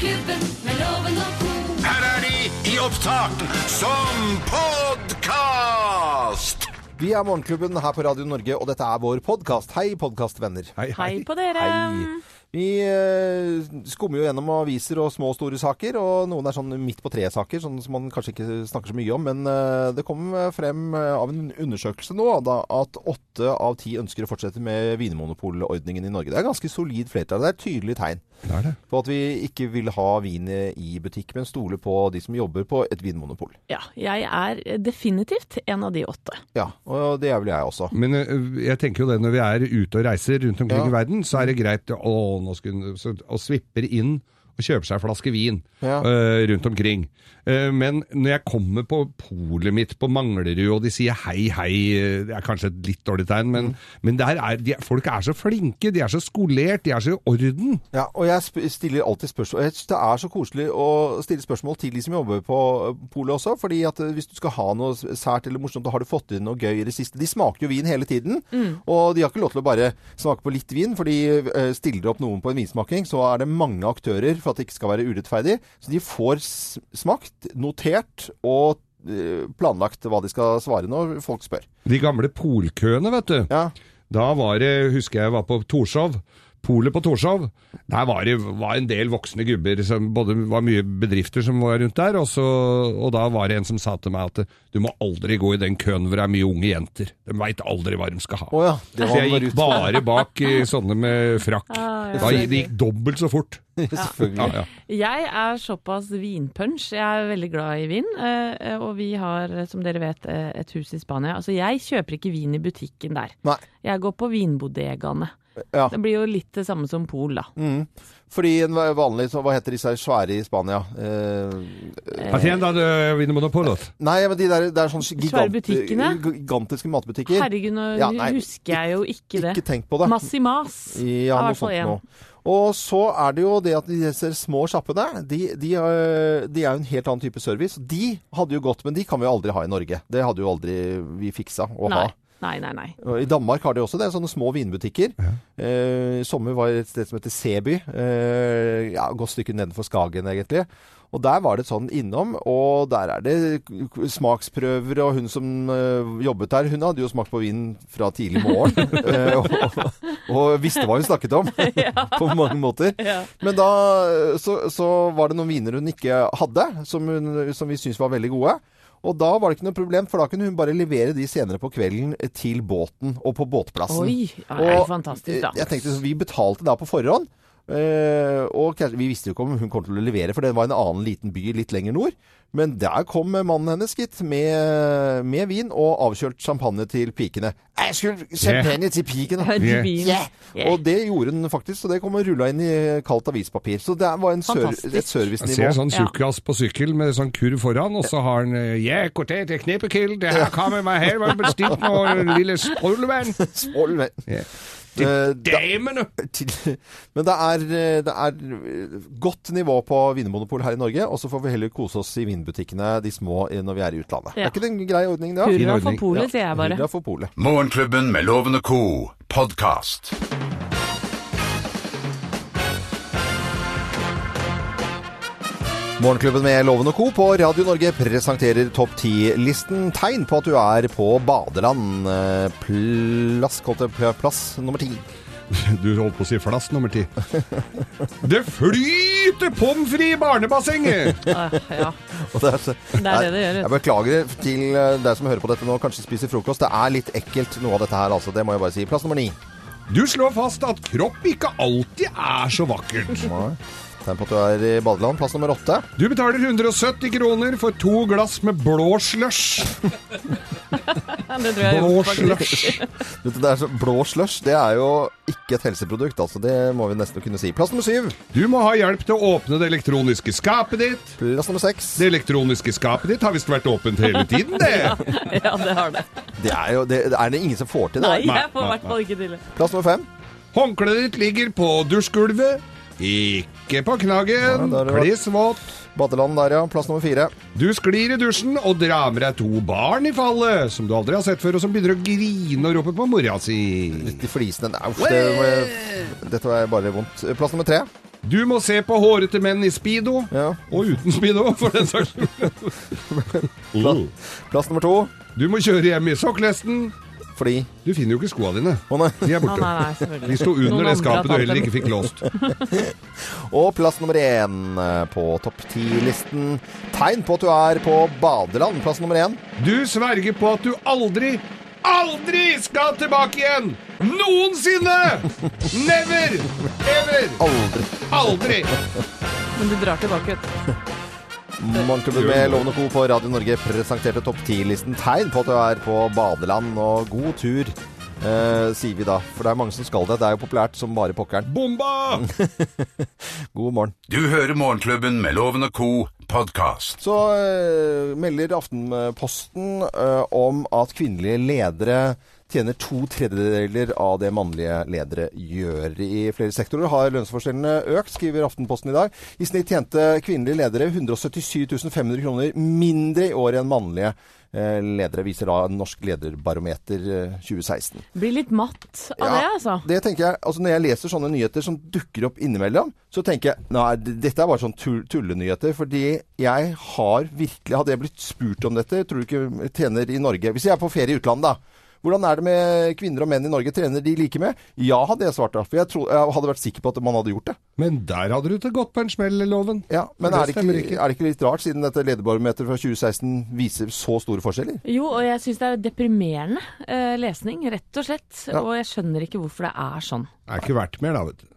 Morgenklubben med loven og co. Her er de i opptak som podkast! Vi er Morgenklubben her på Radio Norge, og dette er vår podkast. Hei, podkastvenner. Hei på dere. Hei. Vi eh, skummer jo gjennom aviser og små og store saker, og noen er sånn midt på tre-saker, sånn som man kanskje ikke snakker så mye om. Men eh, det kom frem eh, av en undersøkelse nå da, at åtte av ti ønsker å fortsette med vinmonopolordningen i Norge. Det er ganske solid flertall. Det er et tydelig tegn Det er det. på at vi ikke vil ha vin i butikk, men stole på de som jobber på et vinmonopol. Ja, jeg er definitivt en av de åtte. Ja, og det er vel jeg også. Men jeg tenker jo det når vi er ute og reiser rundt omkring Ja. i verden, så er det greit å, nå skal, så, å svipper inn og kjøper seg en flaske vin Ja. uh, rundt omkring. Uh, men når jeg kommer på polet mitt på Manglerud, og de sier hei, hei, eh, det er kanskje et litt dårlig tegn, men, men der er, de, folk er så flinke, de er så skolert, de er så i orden. Ja, og jeg sp stiller alltid spørsmål. Jeg synes Det er så koselig å stille spørsmål til de som jobber på polet også. fordi at hvis du skal ha noe sært eller morsomt, da har du fått inn noe gøy i det siste. De smaker jo vin hele tiden. Og de har ikke lov til å bare smake på litt vin, for de stiller opp noen på en vinsmaking. Så er det mange aktører for at det ikke skal være urettferdig. Så de får smakt, notert og eh, planlagt hva de skal svare når folk spør. De gamle polkøene, vet du. Ja, Da var det, husker jeg var på Torshov, Polet på Torshov. Der var det var en del voksne gubber, som både var mye bedrifter som var rundt der, og, så, og da var det en som sa til meg at du må aldri gå i den køen hvor det er mye unge jenter. De veit aldri hva de skal ha. Oh ja, det Så jeg gikk ut- bare bak i sånne med frakk. Ah, ja. Da det gikk dobbelt så fort. Ja, ja. Jeg er såpass vinpunch. Jeg er veldig glad i vin. eh, Og vi har, som dere vet, eh, et hus i Spania. Altså, jeg kjøper ikke vin i butikken der. Nei. Jeg går på vinbodegaene. Ja. Det blir jo litt det samme som Pol, da. Mm. Fordi en vanlig, så hva heter disse svære i Spania? Eh, Hacienda de Vinmonopolet. nei, men de der, det er sånne gigant, gigantiske matbutikker. Herregud, nå Ja, nei, husker jeg jo ikke det. Ikke tenk på det. Massimas. Ja, er i hvert fall nå. Og så er det jo det at disse små sjappene, de, de, øh, de er jo en helt annen type service. De hadde jo gått, men de kan vi jo aldri ha i Norge. Det hadde jo aldri vi fiksa å Nei. ha. Nei, nei, nei. I Danmark har de også det, sånne små vinbutikker. Eh, I sommer var det et sted som heter Seby. Eh, ja, Godt stykke nedenfor Skagen, egentlig. Og der var det sånn innom, og der er det smaksprøver, og hun som eh, jobbet der, hun hadde jo smakt på vin fra tidlig morgen. eh, og, og, og visste hva hun snakket om, på mange måter. Ja. Men da så, så var det noen viner hun ikke hadde, som, hun, som vi syntes var veldig gode. Og da var det ikke noe problem, for da kunne hun bare levere de senere på kvelden til båten og på båtplassen. Oi, det er Og, fantastisk, da. eh, Jeg tenkte, så Vi betalte da på forhånd. Eh, og vi visste jo ikke om hun kom til å levere, for det var en annen liten by litt lenger nord. Men der kom mannen hennes, gitt, med, med vin og avkjølt champagne til pikene. Jeg skulle champagne til pikene! Yeah. Yeah. Yeah. Og det gjorde hun faktisk, så det kom og rulla inn i kaldt avispapir. Så det var en ser et et Jeg servicenivå. ser sånn tjukkas på sykkel med sånn kurv foran, og så har han Yeah, god det Knepekill, det her kommer meg her, var bestilt noe lille spolven. Skål, Eh, da- Damene! men det er, eh, det er godt nivå på vinmonopol her i Norge, og så får vi heller kose oss i vinbutikkene, de små, eh, når vi er i utlandet. Ja. Er ikke det en grei ordning, det? Hurra for polet, sier jeg bare. Hurra for polet. Morgenklubben med Lovende co. podkast. Morgenklubben med Loven og Co. på Radio Norge presenterer topp 10-listen. Tegn på at du er på badeland. Eh, Plass, plass nummer ti. Du holdt på å si flass nummer ti. Det flyter pommes frites i barnebassenget! Ah, ja. Det er, så- Det er det det gjør. Jeg beklager til eh, deg som hører på dette nå, kanskje spiser frokost. Det er litt ekkelt noe av dette her, altså. Det må jeg bare si. Plass nummer ni. Du slår fast at kropp ikke alltid er så vakkert. Tegn på at du er i badeland. Plass nummer åtte. Du betaler 170 kroner for to glass med blå slush. Blå slush. Det er så, blå slush det er jo ikke et helseprodukt, altså. Det må vi nesten kunne si. Plass nummer syv. Du må ha hjelp til å åpne det elektroniske skapet ditt. Plass nummer seks. Det elektroniske skapet ditt har visst vært åpent hele tiden, det. Ja, det har det. Det er jo det, er det ingen som får til det. Nei, jeg får i hvert fall ikke til det. Plass nummer fem. Håndkleet ditt ligger på dusjgulvet, ikke på knaggen. Ja. Kliss våt. Badeland der, ja. Plass nummer fire. Du sklir i dusjen og drar med deg to barn i fallet, som du aldri har sett før, og som begynner å grine og rope på mora si. De flisene Uff, det, må dette var bare vondt. Plass nummer tre. Du må se på hårete menn i speedo, Ja. og uten speedo, for den saks skyld. plass, Plass nummer to. Du må kjøre hjem i sokkelesten. Fordi Du finner jo ikke skoa dine. Å nei. De er Å, borte. nei, nei. De sto under Noen det andre skapet har du tatt heller dem. ikke fikk låst. Og plass nummer én eh, på topp ti-listen. Tegn på at du er på badeland. Plass nummer én. Du sverger på at du aldri, aldri skal tilbake igjen! Noensinne! Never! Ever! Aldri. Aldri! Men du drar tilbake. vet du. Morgenklubben med Lovende Co. på Radio Norge presenterte topp ti-listen. Tegn på at du er på badeland, og god tur. Eh, sier vi da. For det er mange som skal det. Det er jo populært som bare pokkeren. Bomba! God morgen. Du hører Morgenklubben med Lovende og Co. podkast. Så eh, melder Aftenposten eh, om at kvinnelige ledere tjener to tredjedeler av det mannlige ledere gjør. I flere sektorer har lønnsforskjellene økt, skriver Aftenposten i dag. I snitt tjente kvinnelige ledere 177 500 kroner mindre i år enn mannlige eh, ledere, viser da Norsk lederbarometer eh, 2016. Blir litt matt av Ja. det, altså. Det tenker jeg, altså Når jeg leser sånne nyheter som dukker opp innimellom, så tenker jeg nei, dette er bare sånn tull, tullenyheter. Fordi jeg har virkelig Hadde jeg blitt spurt om dette, tror du ikke trener tjener i Norge Hvis jeg er på ferie i utlandet, da. Hvordan er det med kvinner og menn i Norge? Trener de like med? Ja, hadde jeg svart da. For jeg, tro, jeg hadde vært sikker på at man hadde gjort det. Men der hadde du til gått på en smell, Loven. Ja, Men Det er det, ikke, ikke. er det ikke litt rart, siden dette lederbarometeret fra 2016 viser så store forskjeller? Jo, og jeg syns det er deprimerende eh, lesning, rett og slett. Ja. Og jeg skjønner ikke hvorfor det er sånn. Det er ikke verdt mer, da, vet du.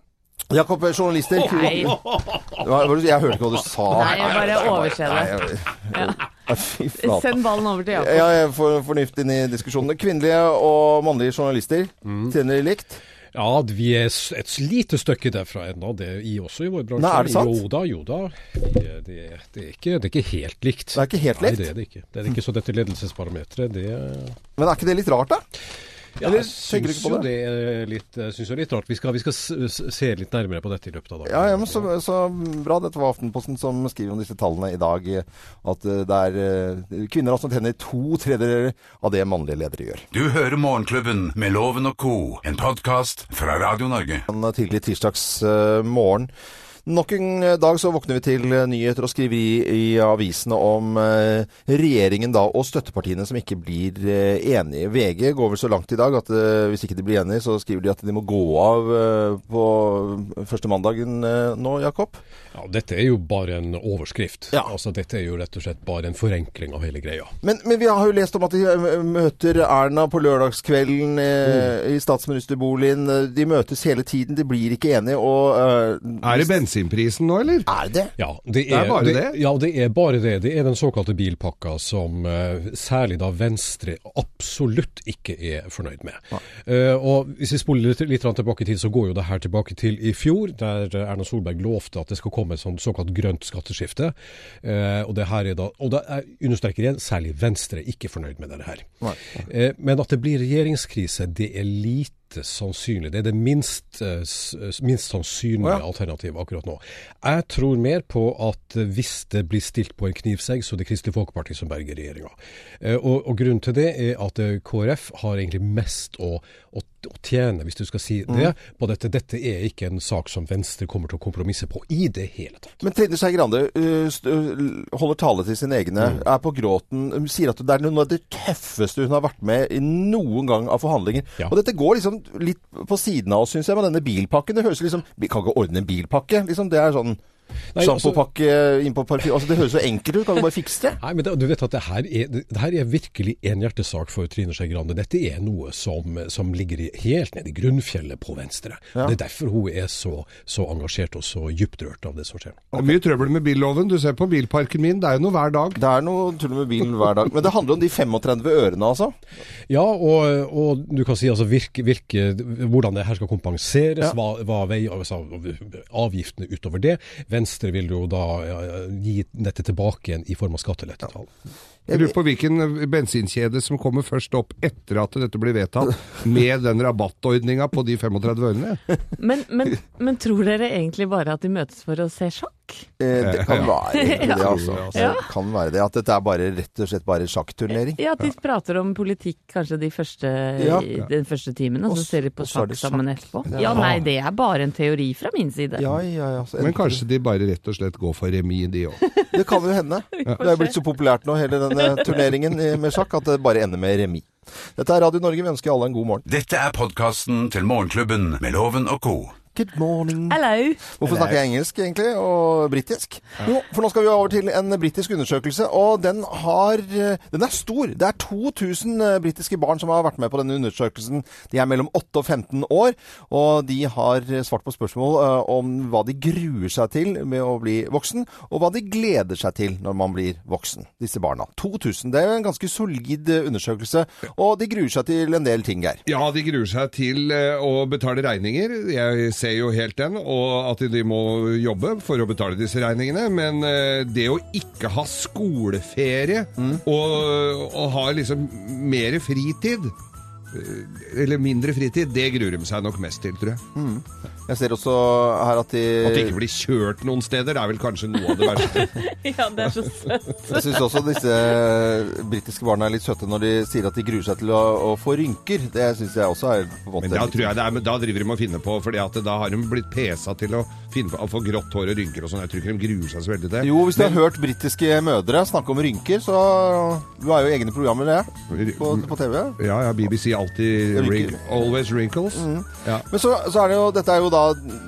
Jakob, journalister. Nei, Jeg hørte ikke hva du sa. nei jeg bare overser det. Ja. Send ballen over til Jakob. Ja, jeg får fornuft inn i diskusjonene. Kvinnelige og mannlige journalister Mm. tjener de likt. Ja, vi er et lite stykke derfra ennå, det er i også i vår bransje. Nei, er det sant? Jo da, jo da. Det, er- det, er ikke, det er ikke helt likt. Det er ikke helt likt? Nei, det er det ikke. Det er ikke så dette ledelsesbarometeret, det Men er ikke det litt rart, da? Ja, Eller Jeg tenker du syns ikke på det? det er litt, jeg synes jo litt rart. Vi skal, vi skal se litt nærmere på dette i løpet av dagen. Ja, ja, men så, så bra. Dette var Aftenposten som skriver om disse tallene i dag. eh, At eh, det er eh, kvinner som tjener to tredjedeler av det mannlige ledere gjør. Du hører Morgenklubben med Loven og Co. En podkast fra Radio Norge. En tidlig tirsdagsmorgen. Nok en dag så våkner vi til eh, nyheter og skriveri i avisene om eh, regjeringen da, og støttepartiene som ikke blir eh, enige. VG går vel så langt i dag at eh, hvis ikke de blir enige, så skriver de at de må gå av eh, på første mandagen eh, nå, Jakob? Ja, dette er jo bare en overskrift. Ja. Altså, dette er jo rett og slett bare en forenkling av hele greia. Men, men vi har jo lest om at de eh, møter Erna på lørdagskvelden eh, i statsministerboligen. De møtes hele tiden, de blir ikke enige. Og, eh, Er det bensinprisen nå, eller? Er det? Ja, det er bare det? Ja, det er bare det. Det er den såkalte bilpakka som uh, særlig da Venstre absolutt ikke er fornøyd med. Uh, og Hvis vi spoler litt, litt tilbake i tid, så går jo det her tilbake til i fjor, der Erna Solberg lovte at det skal komme et sånt såkalt grønt skatteskifte. Uh, og det her er da, og da er, understreker igjen, særlig Venstre er ikke fornøyd med det her. Eh, men at det blir regjeringskrise, det er lite sannsynlig. Det er det minst, eh, minst sannsynlige ja. alternativet akkurat nå. Jeg tror mer på at eh, hvis det blir stilt på en knivsegg, så er det Kristelig Folkeparti som berger regjeringa. Eh, Og, og grunnen til det er at KrF har egentlig mest å, å, å tjene, hvis du skal si det, på dette. Dette er ikke en sak som Venstre kommer til å kompromisse på i det hele tatt. Men Trine Skei Grande holder tale til sine egne, er på gråten, sier at det er noe av det tøffeste hun har vært med i noen gang av forhandlinger. Ja. Og dette går liksom litt på siden av oss, syns jeg, med denne bilpakken. Det høres liksom Vi kan ikke ordne en bilpakke, liksom. Det er sånn Nei, altså- sjampopakke innpå parfyme Altså, det høres så enkelt ut. Kan du bare fikse det? Nei, men det, du vet at det her er, det her er virkelig en hjertesak for Trine Skei Grande. Dette er noe som, som ligger helt nede i grunnfjellet på Venstre. Ja. Det er derfor hun er så, så engasjert og så dypt rørt av det som skjer. Det er mye trøbbel med billoven. Du ser på bilparken min, det er jo noe hver dag. Det er noe tull med bilen hver dag. Men det handler om de 35 ørene, altså. Ja, og, og du kan si altså virke, virke, hvordan det her skal kompenseres, Ja. hva, hva vei, altså, avgiftene utover det. Venstre vil jo da gi dette tilbake igjen i form av skattelettetall. Jeg lurer på hvilken bensinkjede som kommer først opp etter at dette blir vedtatt, med den rabattordninga på de 35 ørene. Men, men, men tror dere egentlig bare at de møtes for å se sjakk? Eh, det kan være egentlig det, altså. Det kan være det. At dette er bare rett og slett bare sjakkturnering. Ja, at de prater om politikk kanskje de første, Ja. den første timen, og så ser de på sjakk sammen etterpå. Ja. Ja, nei, det er bare en teori fra min side. Ja, ja, ja. Så Men kanskje de bare rett og slett går for remis, de òg. Det kan jo hende. Det er blitt så populært nå, hele denne turneringen med sjakk, at det bare ender med remis. Dette er Radio Norge. Vi ønsker alle en god morgen. Dette er podkasten til Morgenklubben med Loven og co. Good morning. Hello! Hvorfor snakker jeg engelsk egentlig, og britisk? Jo, for nå skal vi over til en britisk undersøkelse, og den har eh, Den er stor. Det er 2000 eh, britiske barn som har vært med på denne undersøkelsen. De er mellom 8 og 15 år, og de har svart på spørsmål eh, om hva de gruer seg til med å bli voksen, og hva de gleder seg til når man blir voksen. Disse barna. 2000. Det er en ganske solid eh, undersøkelse, og de gruer seg til en del ting, Geir. Ja, de gruer seg til eh, å betale regninger. Jeg ser jo helt den, og at de må jobbe for å betale disse regningene. Men eh, det å ikke ha skoleferie og, og ha liksom mer fritid eller mindre fritid, det gruer de seg nok mest til, tror jeg. Jeg ser også her at de At de ikke blir kjørt noen steder, er vel kanskje noe av det verste. Ja, det er så søtt. Jeg syns også disse britiske barna er litt søte når de sier at de gruer seg til å, å få rynker. Det syns jeg også er på en måte Men da litt- tror jeg det er, da driver de og finner på, fordi da har de blitt pesa til å finne på å få grått hår og rynker og sånn. Jeg tror ikke de gruer seg så veldig til det. Jo, hvis du har hørt britiske mødre snakke om rynker, så Du har jo egne programmer, det, på, på TV. Ja, ja, BBC alltid Rynker. Always wrinkles. Ja. Men så, så er det jo Dette er jo da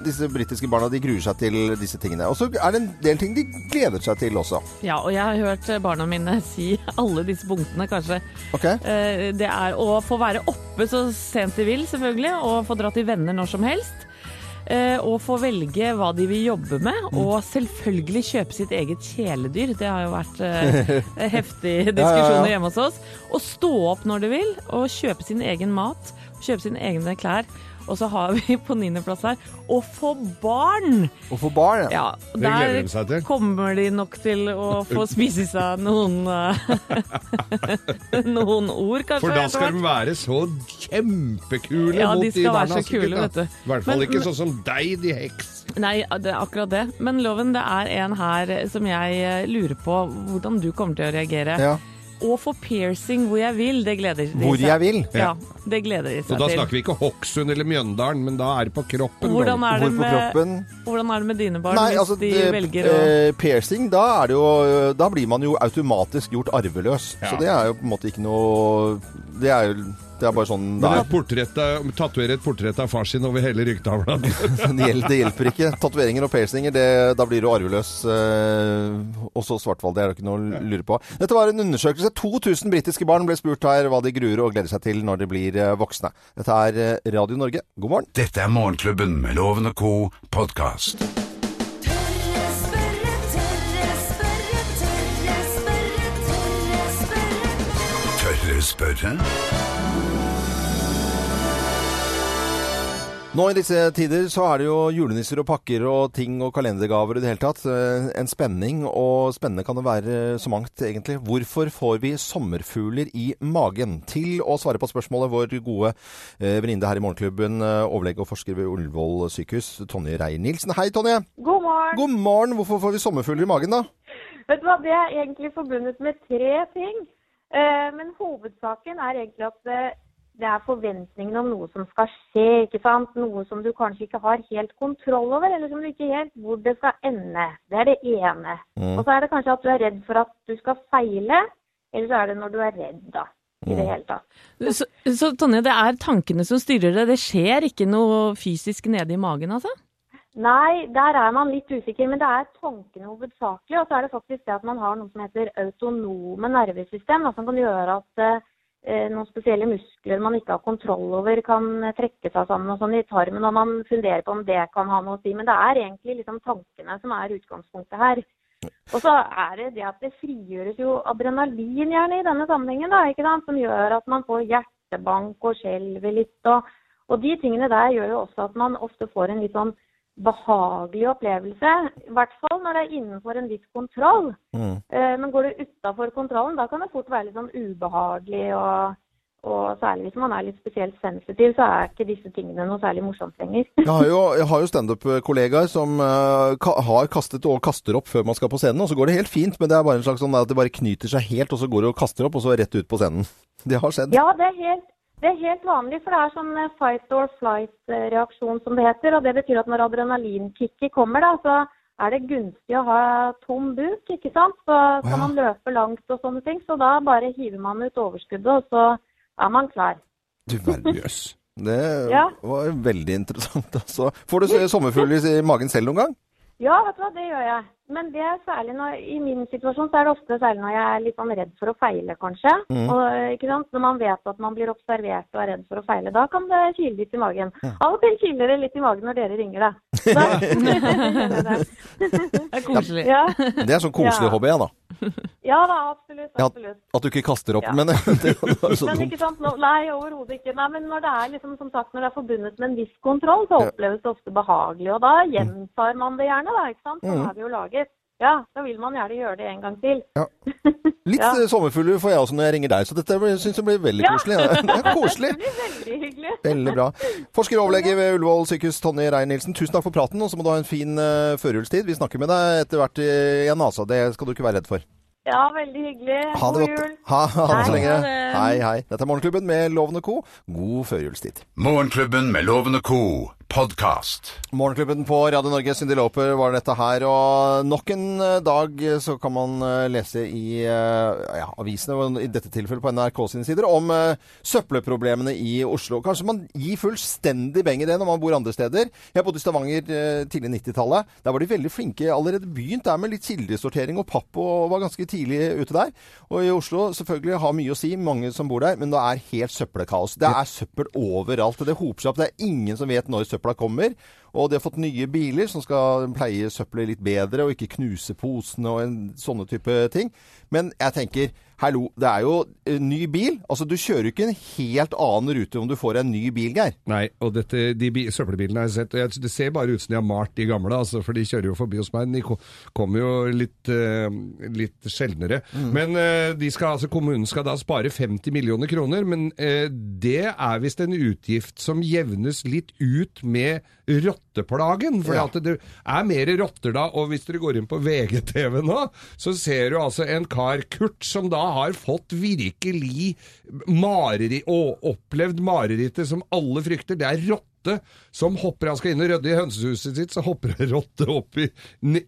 disse britiske barna, de gruer seg til disse tingene. Og så er det en del ting de gleder seg til også. Ja, og jeg har hørt barna mine si alle disse punktene, kanskje. Okay. Eh, Det er å få være oppe så sent de vil, selvfølgelig, og få dra til venner når som helst. Eh, Og få velge hva de vil jobbe med, og selvfølgelig kjøpe sitt eget kjæledyr. Det har jo vært eh, heftige diskusjoner hjemme hos oss. Og stå opp når de vil, og kjøpe sin egen mat, kjøpe sine egne klær. Og så har vi på niendeplass her å få barn! Å få barn, ja. Ja, Det gleder de der seg til. kommer de nok til å få spise seg noen eh, Noen ord, kanskje. For da skal de være så kjempekule Ja, mot de de skal være barna. så kule, vet du. I hvert fall Men- ikke sånn som deg, de heks. Nei, det er akkurat det. Men Loven, det er en her som jeg eh, lurer på hvordan du kommer til å reagere. ja. Å få piercing hvor jeg vil, det gleder de seg Hvor jeg vil. Ja, det gleder de Og seg da snakker vi ikke Hokksund eller Mjøndalen, men da er det på kroppen. Hvordan er det med, kroppen? hvordan er det med dine barn Nei, hvis altså de det- velger å eh, Piercing, da er det jo Da blir man jo automatisk gjort arveløs. Ja. Så det er jo på en måte ikke noe Det er jo det er bare sånn det er. et portrett av- tatovere et portrett av far sin over hele ryggtavla. Det hjelper, det hjelper ikke. Tatoveringer og piercinger, det, da blir du arveløs. Eh, og så svartfall. Det er det ikke noe å lure på. Dette var en undersøkelse. 2000 britiske barn ble spurt her hva de gruer og gleder seg til når de blir eh, voksne. Dette er eh, Radio Norge. God morgen. Dette er Morgenklubben med Loven og co. podkast. Tørre spørre, Nå i disse tider så er det jo julenisser og pakker og ting og kalendergaver i det hele tatt. Eh, En spenning, og spennende kan det være så mangt egentlig. Hvorfor får vi sommerfugler i magen? Til å svare på spørsmålet vår gode eh, venninne her i Morgenklubben, eh, overlege og forsker ved Ullevål sykehus, Tonje Reier-Nilsen. Hei, Tonje! God morgen. God morgen! Hvorfor får vi sommerfugler i magen, da? Vet du hva, Det er egentlig forbundet med tre ting. Eh, men hovedsaken er egentlig at det er forventningene om noe som skal skje. ikke sant? Noe som du kanskje ikke har helt kontroll over, eller som du ikke helt hvor det skal ende. Det er det ene. Mm. Og så er det kanskje at du er redd for at du skal feile, eller så er det når du er redd, da. I Mm. det hele tatt. Så, så Tonje, det er tankene som styrer det. Det skjer ikke noe fysisk nede i magen, altså? Nei, der er man litt usikker, men det er tankene hovedsakelig. Og så er det faktisk det at man har noe som heter autonome nervesystem, da, som kan gjøre at eh, noen spesielle muskler man ikke har kontroll over, kan eh, trekke seg sammen og sånn i tarmen. Og man funderer på om det kan ha noe å si. Men det er egentlig liksom tankene som er utgangspunktet her. Og så er det det at det frigjøres jo adrenalin gjerne i denne sammenhengen, da, ikke sant? som gjør at man får hjertebank og skjelver litt. Og, og de tingene der gjør jo også at man ofte får en litt sånn behagelig opplevelse. I hvert fall når det er innenfor en viss kontroll. Mm. Eh, Men går det utafor kontrollen, da kan det fort være litt sånn ubehagelig og, Og særlig hvis man er litt spesielt sensitiv, så er ikke disse tingene noe særlig morsomt lenger. Jeg har jo, jeg har jo standup-kollegaer som eh, ka har kastet og kaster opp før man skal på scenen, og så går det helt fint, men det er bare en slags sånn at det bare knyter seg helt, og så går det og kaster opp, og så rett ut på scenen. Det har skjedd. Ja, det er helt, det er helt vanlig, for det er sånn eh, fight or flight-reaksjon som det heter. Og det betyr at når adrenalinkicket kommer, da, så er det gunstig å ha tom buk, ikke sant. Så skal kan man løpe langt og sånne ting. Så da bare hiver man ut overskuddet, og så er man klar. Du verden. Jøss. Det Ja. var veldig interessant. Altså. Får du sommerfugler i magen selv noen gang? Ja, vet du hva, det gjør jeg. Men det er særlig når, i min situasjon så er det ofte særlig når jeg er litt sånn redd for å feile, kanskje. Mm. Og, ikke sant? Når man vet at man blir observert og er redd for å feile, da kan det kile litt i magen. Av og til kiler det litt i magen når dere ringer, da. da Det er koselig. ja. Det er sånn koselig Ja. hobby, ja da. ja da, absolutt. Ja. At du ikke kaster opp, Ja. men det var så Men ikke sant, nå, nei, overhodet ikke. Nei, men når det er liksom, som sagt, når det er forbundet med en viss kontroll, så oppleves det ofte behagelig. Og da gjentar man det gjerne, da. ikke sant? Sånn Mm. er vi jo laget. Ja, da vil man gjerne gjøre det en gang til. Litt Ja. eh, sommerfugler får jeg også når jeg ringer deg, så dette syns jeg blir veldig Ja. koselig. Ja. Det er koselig. Det blir veldig hyggelig. Veldig bra. Forsker og overlege ved Ullevål sykehus, Tonje Rein-Nilsen, tusen takk for praten, og så må du ha en fin uh, førjulstid. Vi snakker med deg etter hvert igjen, altså. Det skal du ikke være redd for. Ja, veldig hyggelig. Ha det God godt. jul. Ha, ha det så lenge. Hei, hei. Dette er Morgenklubben med Loven og Co. God førjulstid. Morgenklubben med Loven og Co. Podkast. Morgenklubben på Radio Norge, Cyndi Lauper var dette her. Og nok en eh, dag så kan man eh, lese i eh, ja, avisene, i dette tilfellet på NRK sine sider, om uh, søppelproblemene i Oslo. Kanskje man gir fullstendig beng i det når man bor andre steder. Jeg bodde i Stavanger uh, tidlig 90-tallet. Der var de veldig flinke. Allerede begynt der med litt kildesortering og papp, og var ganske tidlig ute der. Og i Oslo selvfølgelig har mye å si, mange som bor der, men det er helt søppelkaos. Det er søppel overalt. Det hoper seg opp. Det er ingen som vet når søpla kommer. Og de har fått nye biler som skal pleie søppelet litt bedre, og ikke knuse posene og en, sånne type ting. Men jeg tenker, hallo, det er jo en ny bil. Altså, du kjører jo ikke en helt annen rute om du får en ny bil, Geir. Nei, og dette, de søppelbilene har jeg sett, og jeg, det ser bare ut som de har malt de gamle, altså, for de kjører jo forbi hos meg. De kommer jo litt, uh, litt sjeldnere. Men uh, de skal, altså, kommunen skal da spare 50 millioner kroner, men uh, det er visst en utgift som jevnes litt ut med rotteplagen. For Ja. at det er mer rotter da, og hvis dere går inn på VGTV nå, så ser du altså en kar, Kurt, som da har fått virkelig mareri, og opplevd marerittet som alle frykter. Det er rotte som hopper, han skal inn og rydde i hønsehuset sitt, så hopper en rotte opp i,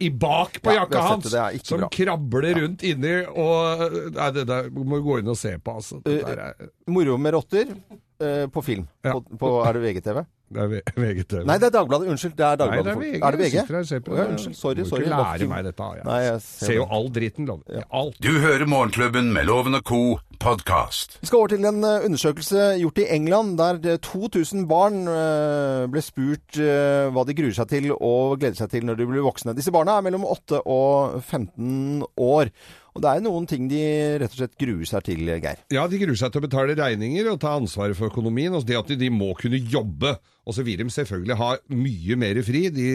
i bak på Ja, jakka hans, som bra. krabler rundt inni, og nei, det der må du gå inn og se på, altså. Der er, Moro med rotter eh, på film. Ja. På, på, er det VGTV? Det er VGTV. Nei, det er Dagbladet. Unnskyld. Det er Nei, det er VG. Er det VG? Jeg sitter her og ser på ja, det. unnskyld. Sorry, Du må sorry. ikke lære meg dette. Jeg Nei, jeg ser ser jo det. all dritten, Lov. Alt. Du hører Morgenklubben med Loven og Co. podkast. Vi skal over til en eh, undersøkelse gjort i England, der eh, 2000 barn eh, ble spurt eh, hva de gruer seg til og gleder seg til når de blir voksne. Disse barna er mellom 8 og 15 år. Og det er noen ting de rett og slett gruer seg til, Geir. Ja, de gruer seg til å betale regninger og ta ansvaret for økonomien. Og det at de, de må kunne jobbe. Og så vil de selvfølgelig ha mye mer fri. De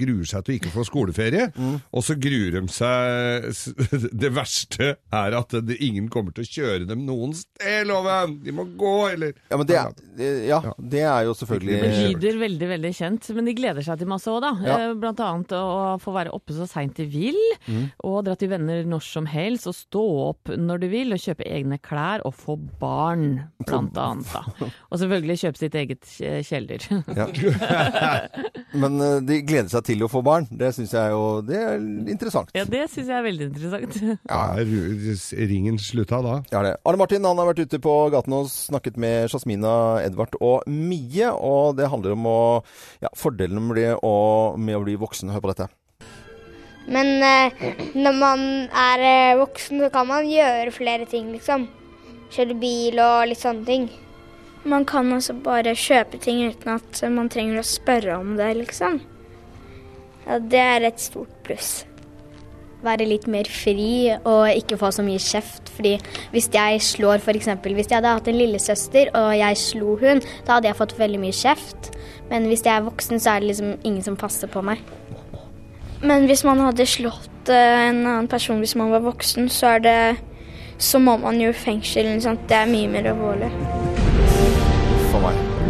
gruer seg til å ikke få skoleferie. Og så gruer de seg Det verste er at det, ingen kommer til å kjøre dem noen sted, Loven! De må gå, eller Ja, men det, er- ja, det er jo Det selvfølgelig lyder veldig veldig kjent, men de gleder seg til masse òg, da. Ja. Eh, Blant annet å få være oppe så seint de vil, Mm. og dra til venner når som helst, og stå opp når du vil, og kjøpe egne klær, og få barn, blant annet. da. Og selvfølgelig kjøpe sitt eget kjeller. ja. Men eh, de gleder seg til å få barn. Det syns jeg jo Det er interessant. Ja, det syns jeg er veldig interessant. ja, ringen slutta da? Ja, det. Arne Martin han har vært ute på gaten og snakket med Jasmina, Edvard og Mie. Og det handler om å, ja, fordelen med, det å- med å bli voksen. Hør på dette. Men eh, når man er eh, voksen, så kan man gjøre flere ting, liksom. Kjøre bil og litt sånne ting. Man kan også bare kjøpe ting uten at man trenger å spørre om det, liksom. Ja, det er et stort pluss. Være litt mer fri og ikke få så mye kjeft. Fordi hvis jeg slår f.eks. Hvis jeg hadde hatt en lillesøster og jeg slo hun, da hadde jeg fått veldig mye kjeft. Men hvis jeg er voksen, så er det liksom ingen som passer på meg. Men hvis man hadde slått eh, en annen person hvis man var voksen, så er det Så må man jo i fengsel. sant? Det er mye mer alvorlig.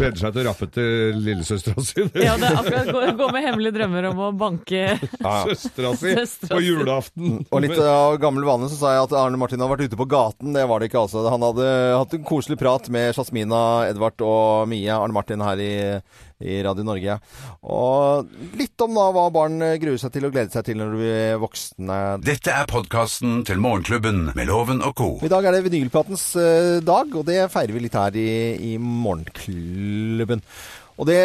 Gleder seg til å rappe til lillesøstera si. Ja, det er akkurat gå, gå med hemmelige drømmer om å banke Søstera si på julaften. Og litt av gammel vane så sa jeg at Arne Martin hadde vært ute på gaten. Det var det ikke, altså. Han hadde hatt en koselig prat med Jasmina, Edvard og Mie, Arne Martin her i, i Radio Norge. Og litt om da hva barn gruer seg til og gleder seg til når de blir voksne. Dette er podkasten til Morgenklubben med Loven og co. I dag er det vinylplatens eh, dag, og det feirer vi litt her i, i Morgenklubben. Og det,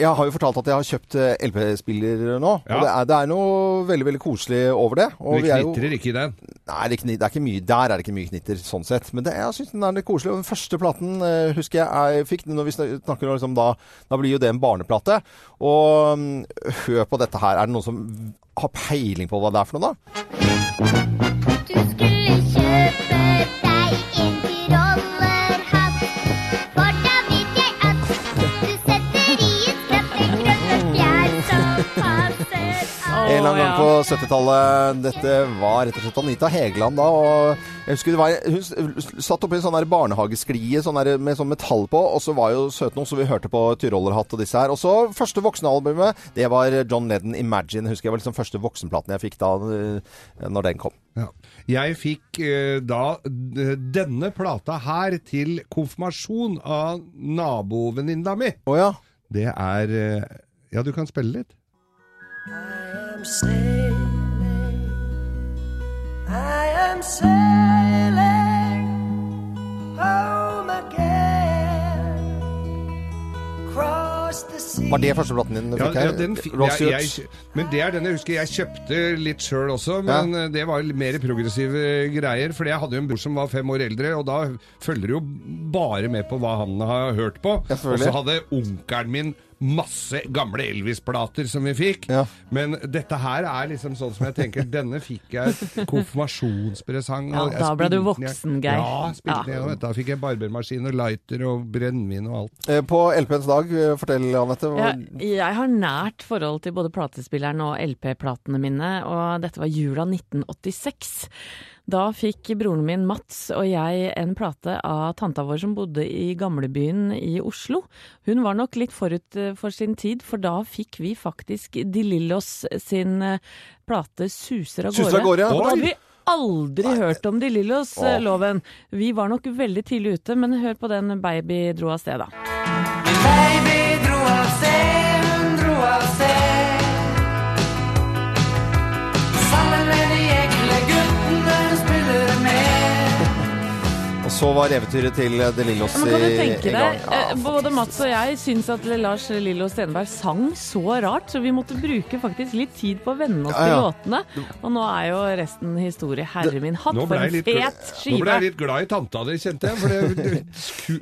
Jeg har jo fortalt at jeg har kjøpt eh, LP-spiller nå. Ja. Og det er, det er noe veldig veldig koselig over det. Og er jo- knitrer ikke i den. Nei, det er, ikke, mye, der er det ikke mye knitter, sånn sett. Men det, jeg syns den er litt koselig. Den første platen eh, husker jeg jeg fikk når vi snakker om liksom, da, da blir jo det en barneplate. Og mm, hør på dette her. Er det noen som har peiling på hva det er for noe, da? Eller annen gang ja. på 70-tallet. Dette var rett og slett Anita Hegeland da. og jeg husker det var, Hun satt oppi en sånn barnehagesklie sånn der, med sånn metall på, og så var jo søt noe, så vi hørte på Tyrollerhatt og disse her. Og så første voksenalbumet, det var John Lennon 'Imagine'. husker jeg var liksom første voksenplaten jeg fikk da eh, når den kom. Ja. Jeg fikk eh, da denne plata her til konfirmasjon av nabovenninna mi. Å ja. Det er eh, Ja, du kan spille litt. I am sailing, I am sailing home again. Cross the sea. Var det første platen din du fikk her? ja, den, fi- Ross jeg, jeg, men det er den jeg husker jeg kjøpte litt sjøl også, men eh, det var litt mer progressive greier. Fordi jeg hadde jo en bror som var fem år eldre, og da følger du jo bare med på hva han har hørt på. Og så hadde onkelen min masse gamle Elvis-plater som vi fikk. Ja. Men dette her er liksom sånn som jeg tenker Denne fikk jeg konfirmasjonspresang. Ja, da ble du voksen, Geir. Ja, spilte Ja. Da fikk jeg barbermaskin og lighter og brennevin og alt. Eh, På LP-ens dag, eh, fortell Anette. hva- Jeg, jeg har nært forhold til både platespilleren og LP-platene mine, og dette var jula 1986. Da fikk broren min Mats og jeg en plate av tanta vår som bodde i gamlebyen i Oslo. Hun var nok litt forut eh, for sin tid, for da fikk vi faktisk De Lillos sin eh, plate Suser av gårde. Suser av gårde, ja. Og da hadde vi aldri hørt om De Lillos, eh. Vi var nok veldig tidlig ute, men hør på den Baby dro av sted, da. Så var eventyret til eh, De Lillos i- i gang. Ja, eh, både Mats og jeg syns at Lars Lillo Stenberg sang så rart, så vi måtte bruke faktisk litt tid på å venne oss Ja, ja. til låtene. Og nå er jo resten historie. Herre min hatt, for en fet skive! nå ble jeg litt glad i tanta di, kjente jeg. For det,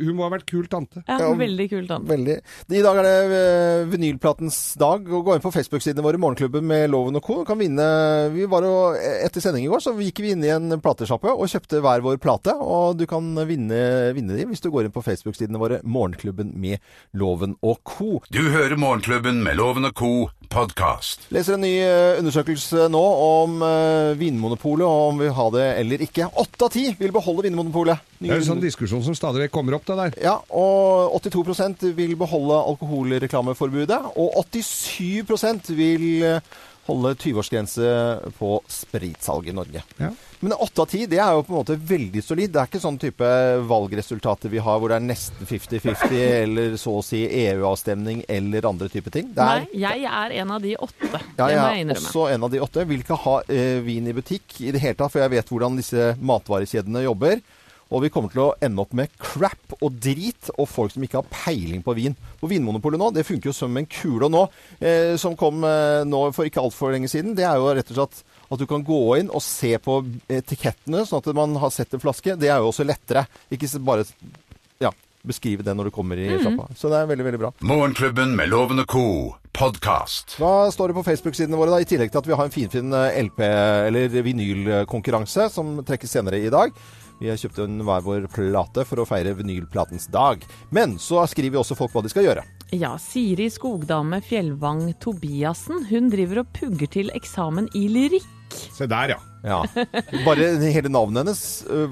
hun må ha vært kul tante. Ja, Ja, veldig kul tante. Veldig. I dag er det eh, vinylplatens dag. og Gå inn på Facebook-sidene våre, Morgenklubben med Loven og Co. Kan vinne Vi var jo, Etter sending i går så gikk vi inn i en platesjappe og kjøpte hver vår plate. Og du kan vinne, vinne de hvis du går inn på Facebook-sidene våre, Morgenklubben med Loven og Co. Du hører Morgenklubben med Loven og co. podkast. Leser en ny eh, undersøkelse nå om eh, Vinmonopolet, og om vi vil ha det eller ikke. Åtte av ti vil beholde Vinmonopolet. Det er en sånn diskusjon som stadig vekk kommer opp, det der. Ja, og 82% vil beholde alkoholreklameforbudet, og 87% vil eh, holde 20-årsgrense på spritsalg i Norge. Ja. Men 8 av 10 det er jo på en måte veldig solid. Det er ikke sånn type valgresultater vi har hvor det er nesten 50-50, eller så å si EU-avstemning eller andre type ting. Det er, Nei, jeg er en av de åtte. ja, det må jeg jeg er innrømme. også en av de åtte. Vil ikke ha eh, vin i butikk i det hele tatt, for jeg vet hvordan disse matvarekjedene jobber. Og vi kommer til å ende opp med crap og drit og folk som ikke har peiling på vin. Og Vinmonopolet nå, det funker jo som en kule. Og nå, eh, som kom eh, nå for ikke altfor lenge siden, det er jo rett og slett at du kan gå inn og se på etikettene, sånn at man har sett en flaske. Det er jo også lettere. Ikke bare ja, beskrive det når du kommer i sjappa. Så det er veldig, veldig bra. Morgenklubben med lovende ko. Podcast. Hva står det på Facebook-sidene våre, da, i tillegg til at vi har en finfin eh, LP- eller vinylkonkurranse som trekkes senere i dag? Vi har kjøpt en hver vår plate for å feire vinylplatens dag. Men så skriver også folk hva de skal gjøre. Ja, Siri Skogdame Fjellvang Tobiassen, hun driver og pugger til eksamen i lyrikk. Se der, ja. Ja. Bare hele navnet hennes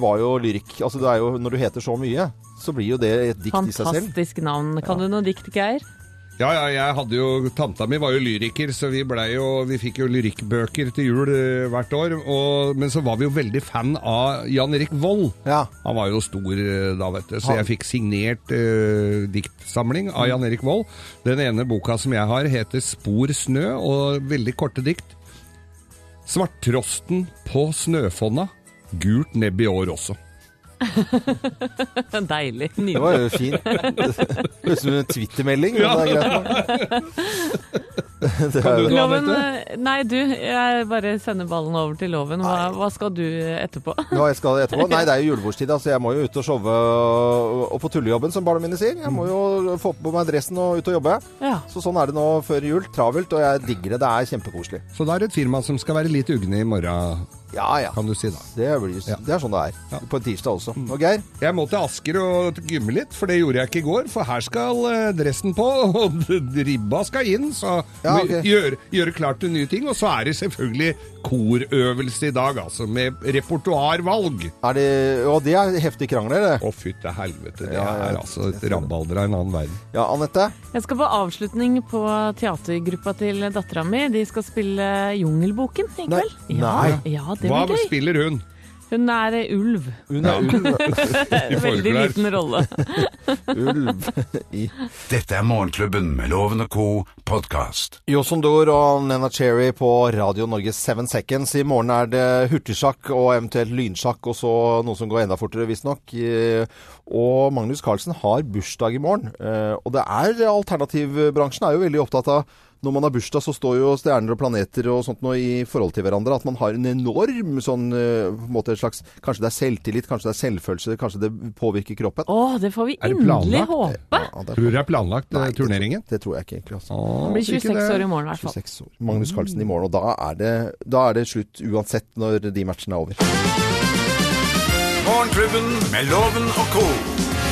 var jo lyrikk. Altså det er jo når du heter så mye, så blir jo det et dikt i seg selv. Fantastisk navn. Kan du noe dikt, Geir? Ja, ja, jeg hadde jo, Tanta mi var jo lyriker, så vi, jo, vi fikk jo lyrikkbøker til jul eh, hvert år. Og, men så var vi jo veldig fan av Jan Erik Vold. Han var jo stor eh, da, vet du. Så jeg fikk signert eh, diktsamling av Jan Erik Vold. Den ene boka som jeg har, heter Spor snø, og veldig korte dikt. Svarttrosten på snøfonna, gult nebb i år også. Deilig. Det var jo fint. Det høres ut som en Twitter-melding, Ja. kan du. Det Loven, eh, nei du, jeg bare sender ballen over til Loven. Hva, hva skal du etterpå? Hva jeg skal etterpå? Nei, det er jo julebordstid, så jeg må jo ut og showe og- få på tullejobben, som barna mine sier. Jeg må jo få på meg dressen og ut og jobbe. Ja. Så sånn er det nå før jul. Travelt, og jeg digger det. Det er kjempekoselig. Så da er det et firma som skal være litt ugne i morgen, Ja, ja. kan du si da. Det, blir, det er sånn det er. På en tirsdag også. Og Geir? Jeg må til Asker og gymme litt, for det gjorde jeg ikke i går. For her skal eh, dressen på, og ribba skal inn. Så Ja, okay. gjøre, gjør klart til nye ting. Og så er det selvfølgelig korøvelse i dag, altså. Med repertoarvalg. Er det, og det er heftig krangler, det. Å, fytte helvete. Det Ja, er altså et rabalder av en annen verden. Ja, Anette? Jeg skal på avslutning på teatergruppa til dattera mi. De skal spille Jungelboken i Nei. Ja, Nei. ja det Hva blir gøy. spiller hun? Hun er ulv. Hun er ulv. Veldig liten rolle. ulv. I Dette er Morgenklubben med Loven og co. podkast. Josondor og Nena Cherry på Radio Norge 7 Seconds. I morgen er det hurtigsjakk og eventuelt lynsjakk, og så noe som går enda fortere, visstnok. Og Magnus Carlsen har bursdag i morgen. Eh, Og det er alternativbransjen er jo veldig opptatt av når man har bursdag, så står jo stjerner og planeter og sånt noe i forhold til hverandre. At man har en enorm sånn eh, på en måte et slags Kanskje det er selvtillit, kanskje det er selvfølelse, kanskje det påvirker kroppen. Å, det får vi endelig det inderlig håpe. Ja, det, Tror du det er planlagt, eh, Nei, turneringen? Det, Det tror jeg ikke egentlig. Altså. Det blir 26 år i morgen i hvert fall. 26 år. Magnus Carlsen i morgen, og da er det, da er det slutt uansett når de matchene er over. Morgenklubben med Loven og co.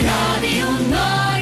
Radio Norge.